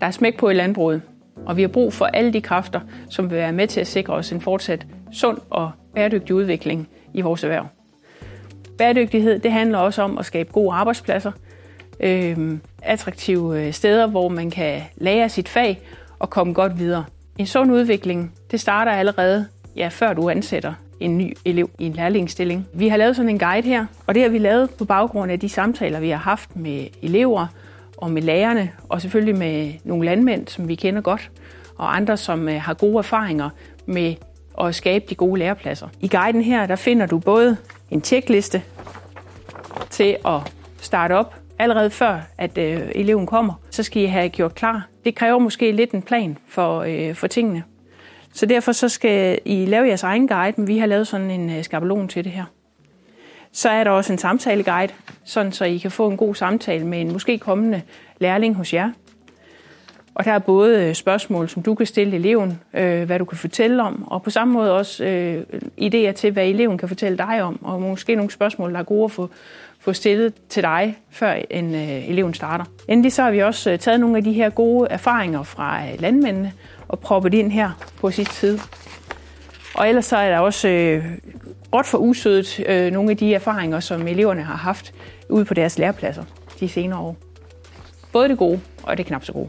Der er smæk på i landbruget, og vi har brug for alle de kræfter, som vil være med til at sikre os en fortsat sund og bæredygtig udvikling i vores erhverv. Bæredygtighed det handler også om at skabe gode arbejdspladser, øhm, øh, attraktive steder, hvor man kan lære sit fag og komme godt videre. En sund udvikling det starter allerede, ja, før du ansætter en ny elev i en lærlingsstilling. Vi har lavet sådan en guide her, og det har vi lavet på baggrund af de samtaler, vi har haft med elever og med lærerne, og selvfølgelig med nogle landmænd, som vi kender godt, og andre, som øh, har gode erfaringer med at skabe de gode lærepladser. I guiden her, der finder du både en tjekliste til at starte op allerede før, at øh, eleven kommer. Så skal I have gjort klar. Det kræver måske lidt en plan for, øh, for tingene. Så derfor så skal I lave jeres egen guide, men vi har lavet sådan en øh, skabelon til det her. Så er der også en samtaleguide, sådan så I kan få en god samtale med en måske kommende lærling hos jer. Og der er både øh, spørgsmål, som du kan stille eleven, øh, hvad du kan fortælle om, og på samme måde også øh, idéer til, hvad eleven kan fortælle dig om, og måske nogle spørgsmål, der er gode at få, få stillet til dig, før en øh, eleven starter. Endelig så har vi også øh, taget nogle af de her gode erfaringer fra øh, landmændene og proppet ind her på sit side. Og ellers så er der også øh, råt for usødet øh, nogle af de erfaringer, som eleverne har haft ude på deres lærepladser de senere år. Både det gode og det knap så gode.